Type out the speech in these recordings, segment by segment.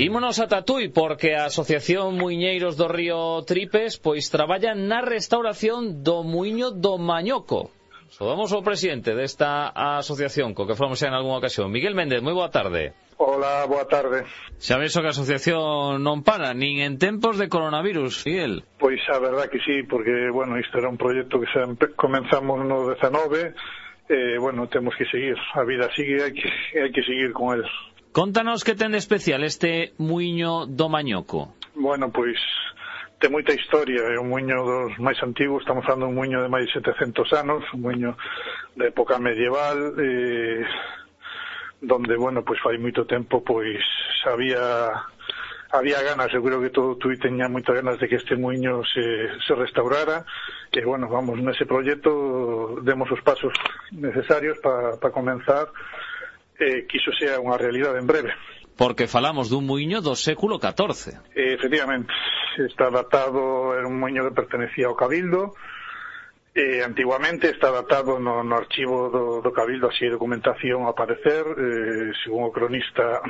Ímonos a Tatui porque a Asociación Muiñeiros do Río Tripes pois traballa na restauración do Muiño do Mañoco. Soamos o presidente desta asociación co que fomos xa en algunha ocasión. Miguel Méndez, moi boa tarde. Hola, boa tarde. Xa vexo que a asociación non para, nin en tempos de coronavirus, Miguel. Pois a verdad que sí, porque, bueno, isto era un proxecto que xa comenzamos no 19, eh, bueno, temos que seguir, a vida sigue, hai que, hai que seguir con eles. Contanos que ten de especial este muiño do Mañoco. Bueno, pois ten moita historia, é un muiño dos máis antigos, estamos falando un muiño de máis de 700 anos, un muiño de época medieval, eh, donde, bueno, pois fai moito tempo, pois había había ganas, eu creo que todo tú teña moitas ganas de que este muiño se, se restaurara, que, bueno, vamos, nese proxecto demos os pasos necesarios para pa comenzar eh, que iso sea unha realidade en breve. Porque falamos dun muiño do século XIV. Eh, efectivamente, está datado, era un muiño que pertenecía ao Cabildo, Eh, antiguamente está datado no, no archivo do, do Cabildo así documentación a aparecer eh, según o cronista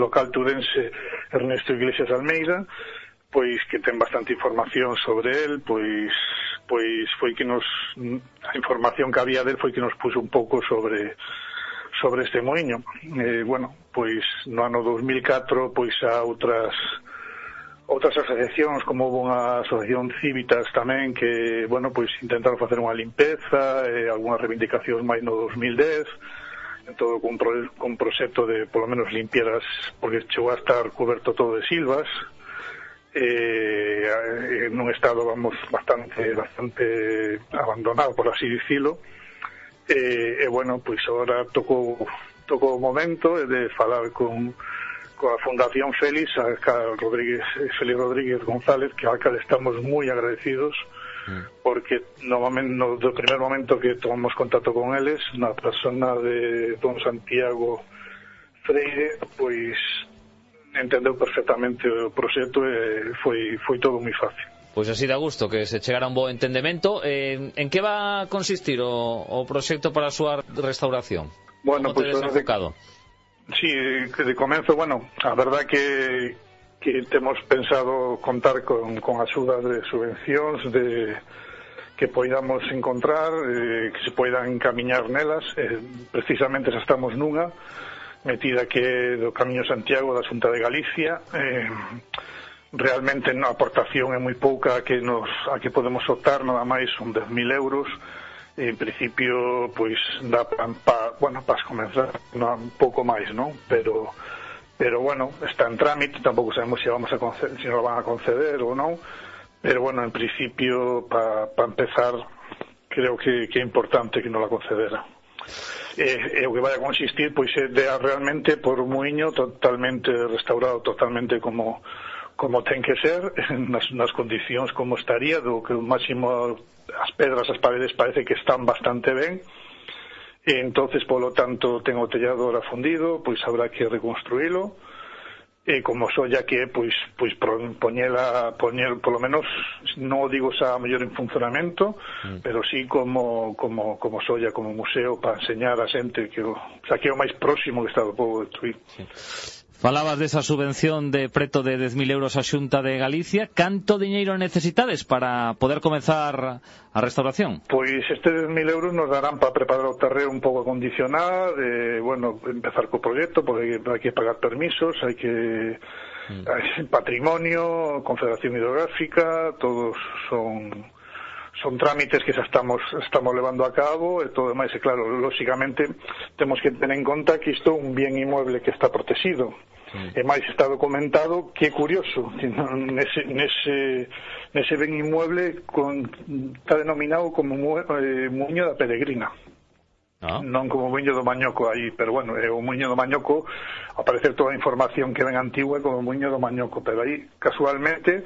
local tudense Ernesto Iglesias Almeida pois que ten bastante información sobre el pois pois foi que nos a información que había del foi que nos puso un pouco sobre sobre este moinho. Eh, bueno, pois no ano 2004 pois a outras outras asociacións como houve unha asociación Civitas tamén que, bueno, pois intentaron facer unha limpeza e eh, algunhas reivindicacións máis no 2010 en todo con, pro, con proxecto de polo menos limpiaras porque chegou a estar coberto todo de silvas eh, en un estado vamos bastante bastante abandonado por así dicilo E, e bueno, pois agora tocou, tocou o momento de falar con, coa Fundación Félix, a Rodríguez, eh, Félix Rodríguez González, que a cal estamos moi agradecidos, mm. porque no, momento, no do primer momento que tomamos contacto con eles, na persona de don Santiago Freire, pois entendeu perfectamente o proxecto e foi, foi todo moi fácil. Pois así da gusto que se chegara un bo entendemento. Eh, en que va a consistir o, o proxecto para a súa restauración? Bueno, pois... Pues, enfocado? De, sí, de comenzo, bueno, a verdad que que temos pensado contar con, con axudas de subvencións de que poidamos encontrar, eh, que se poidan encamiñar nelas, eh, precisamente xa estamos nunha, metida que do Camiño Santiago da Xunta de Galicia, eh, realmente a aportación é moi pouca a que, nos, a que podemos optar, nada máis son 10.000 euros, en principio, pois, dá pa, pa, bueno, para comenzar no, un pouco máis, non? Pero, pero bueno, está en trámite, tampouco sabemos se, vamos a conceder, se nos van a conceder ou non, pero bueno, en principio, para pa empezar, creo que, que é importante que nos la concedera. Eh, e o que vai a consistir pois é de realmente por un muiño totalmente restaurado, totalmente como como ten que ser nas, nas condicións como estaría do que o máximo as pedras as paredes parece que están bastante ben e entonces polo tanto ten o tellado ahora fundido pois habrá que reconstruílo e como solla que pois, pois poñela, poñer, polo menos non digo xa mellor en funcionamento mm. pero sí como, como, como solla como museo para enseñar a xente que o, xa que é o máis próximo que está do povo de Tui sí. Falabas desa subvención de preto de 10.000 euros a Xunta de Galicia. Canto diñeiro necesitades para poder comenzar a restauración? Pois estes 10.000 euros nos darán para preparar o terreo un pouco acondicionado, de, bueno, empezar co proxecto, porque hai que pagar permisos, hai que mm. patrimonio, confederación hidrográfica, todos son son trámites que xa estamos estamos levando a cabo e todo demais, e claro, lóxicamente temos que tener en conta que isto é un bien inmueble que está protegido E máis está documentado que é curioso, que nese, nese, nese ben inmueble con, está denominado como mu, eh, Muño da Peregrina. Ah. Non como Muño do Mañoco aí, pero bueno, é o Muño do Mañoco aparece toda a información que ven antigua como Muño do Mañoco, pero aí casualmente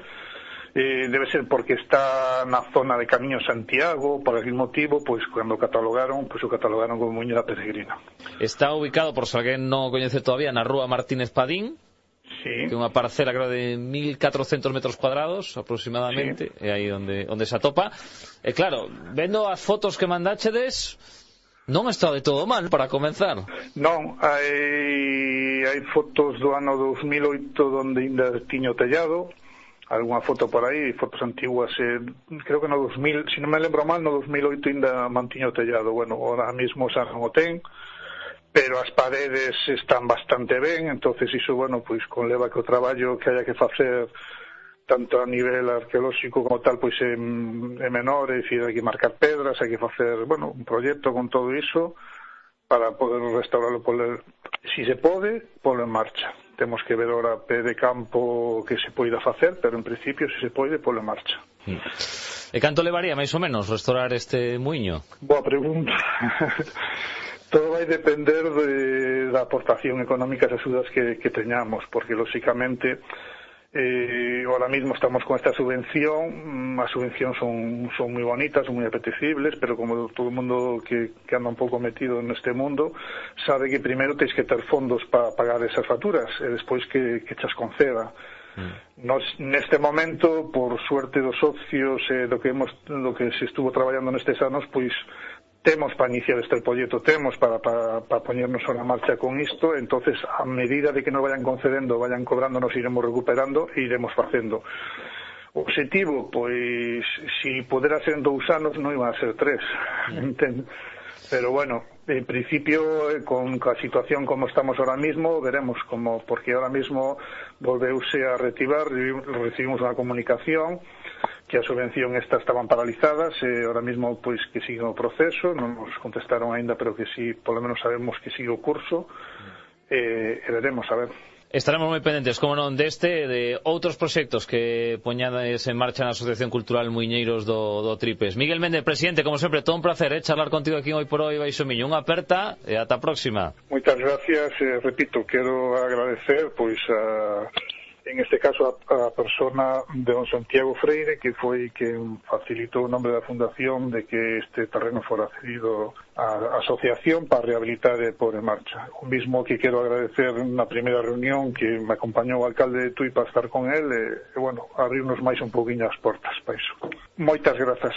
eh, debe ser porque está na zona de Camiño Santiago, por algún motivo, pois pues, cando catalogaron, pois pues, o catalogaron como Muño da Peregrina. Está ubicado, por se alguén non o coñece todavía, na rúa Martínez Padín, Sí. Que é unha parcela creo de 1400 metros cuadrados aproximadamente, sí. é aí onde, onde se atopa. E claro, vendo as fotos que mandáchedes, non está de todo mal para comenzar. Non, hai, hai fotos do ano 2008 onde ainda tiño tellado, algunha foto por aí, fotos antiguas, eh, creo que no 2000, se non me lembro mal, no 2008 ainda mantiño o tellado, bueno, ahora mismo xa non o ten, pero as paredes están bastante ben, entonces iso, bueno, pois conleva que o traballo que haya que facer tanto a nivel arqueolóxico como tal, pois é, é menor, é dicir, hai que marcar pedras, hai que facer, bueno, un proxecto con todo iso, para poder restaurarlo poder, si se pode, polo en marcha. Temos que ver ora pé de campo que se poida facer, pero en principio se se pode, polo en marcha. Mm. E canto levaría máis ou menos restaurar este muiño? Boa pregunta. Todo vai depender de, da aportación económica e as axudas que, que teñamos, porque lóxicamente Eh, ahora mismo estamos con esta subvención, mm, las subvenciones son, son muy bonitas, son muy apetecibles, pero como todo el mundo que, que anda un poco metido en este mundo, sabe que primero tens que ter fondos para pagar esas facturas eh, e despois que, que chas conceda. Mm. Nos, neste momento, por suerte dos socios eh, do que hemos do que se estuvo traballando nestes anos, pois temos para iniciar este proxecto, temos para, para, para poñernos na marcha con isto, entonces a medida de que nos vayan concedendo, vayan cobrando, nos iremos recuperando e iremos facendo. O objetivo, pois, si pudera ser en dous anos, non iba a ser tres. Pero bueno, en principio, eh, con a situación como estamos ahora mismo, veremos como, porque ahora mismo volveuse a reactivar, recibimos unha comunicación, que a subvención esta estaban paralizadas, e ahora mesmo pois que sigue o proceso, non nos contestaron aínda, pero que si sí, polo menos sabemos que sigue o curso, eh, e veremos, a ver. Estaremos moi pendentes, como non, deste de outros proxectos que poñades en marcha na Asociación Cultural Muiñeiros do, do Tripes. Miguel Méndez, presidente, como sempre, todo un placer eh, charlar contigo aquí hoy por hoy, Baixo Miño. Unha aperta e ata a próxima. Moitas gracias, eh, repito, quero agradecer pois a en este caso a, a persona de don Santiago Freire que foi quen facilitou o nome da fundación de que este terreno fora cedido a asociación para rehabilitar e pôr en marcha. O mismo que quero agradecer na primeira reunión que me acompañou o alcalde de Tui para estar con el e, eh, e bueno, abrirnos máis un poquinho as portas para iso. Moitas grazas.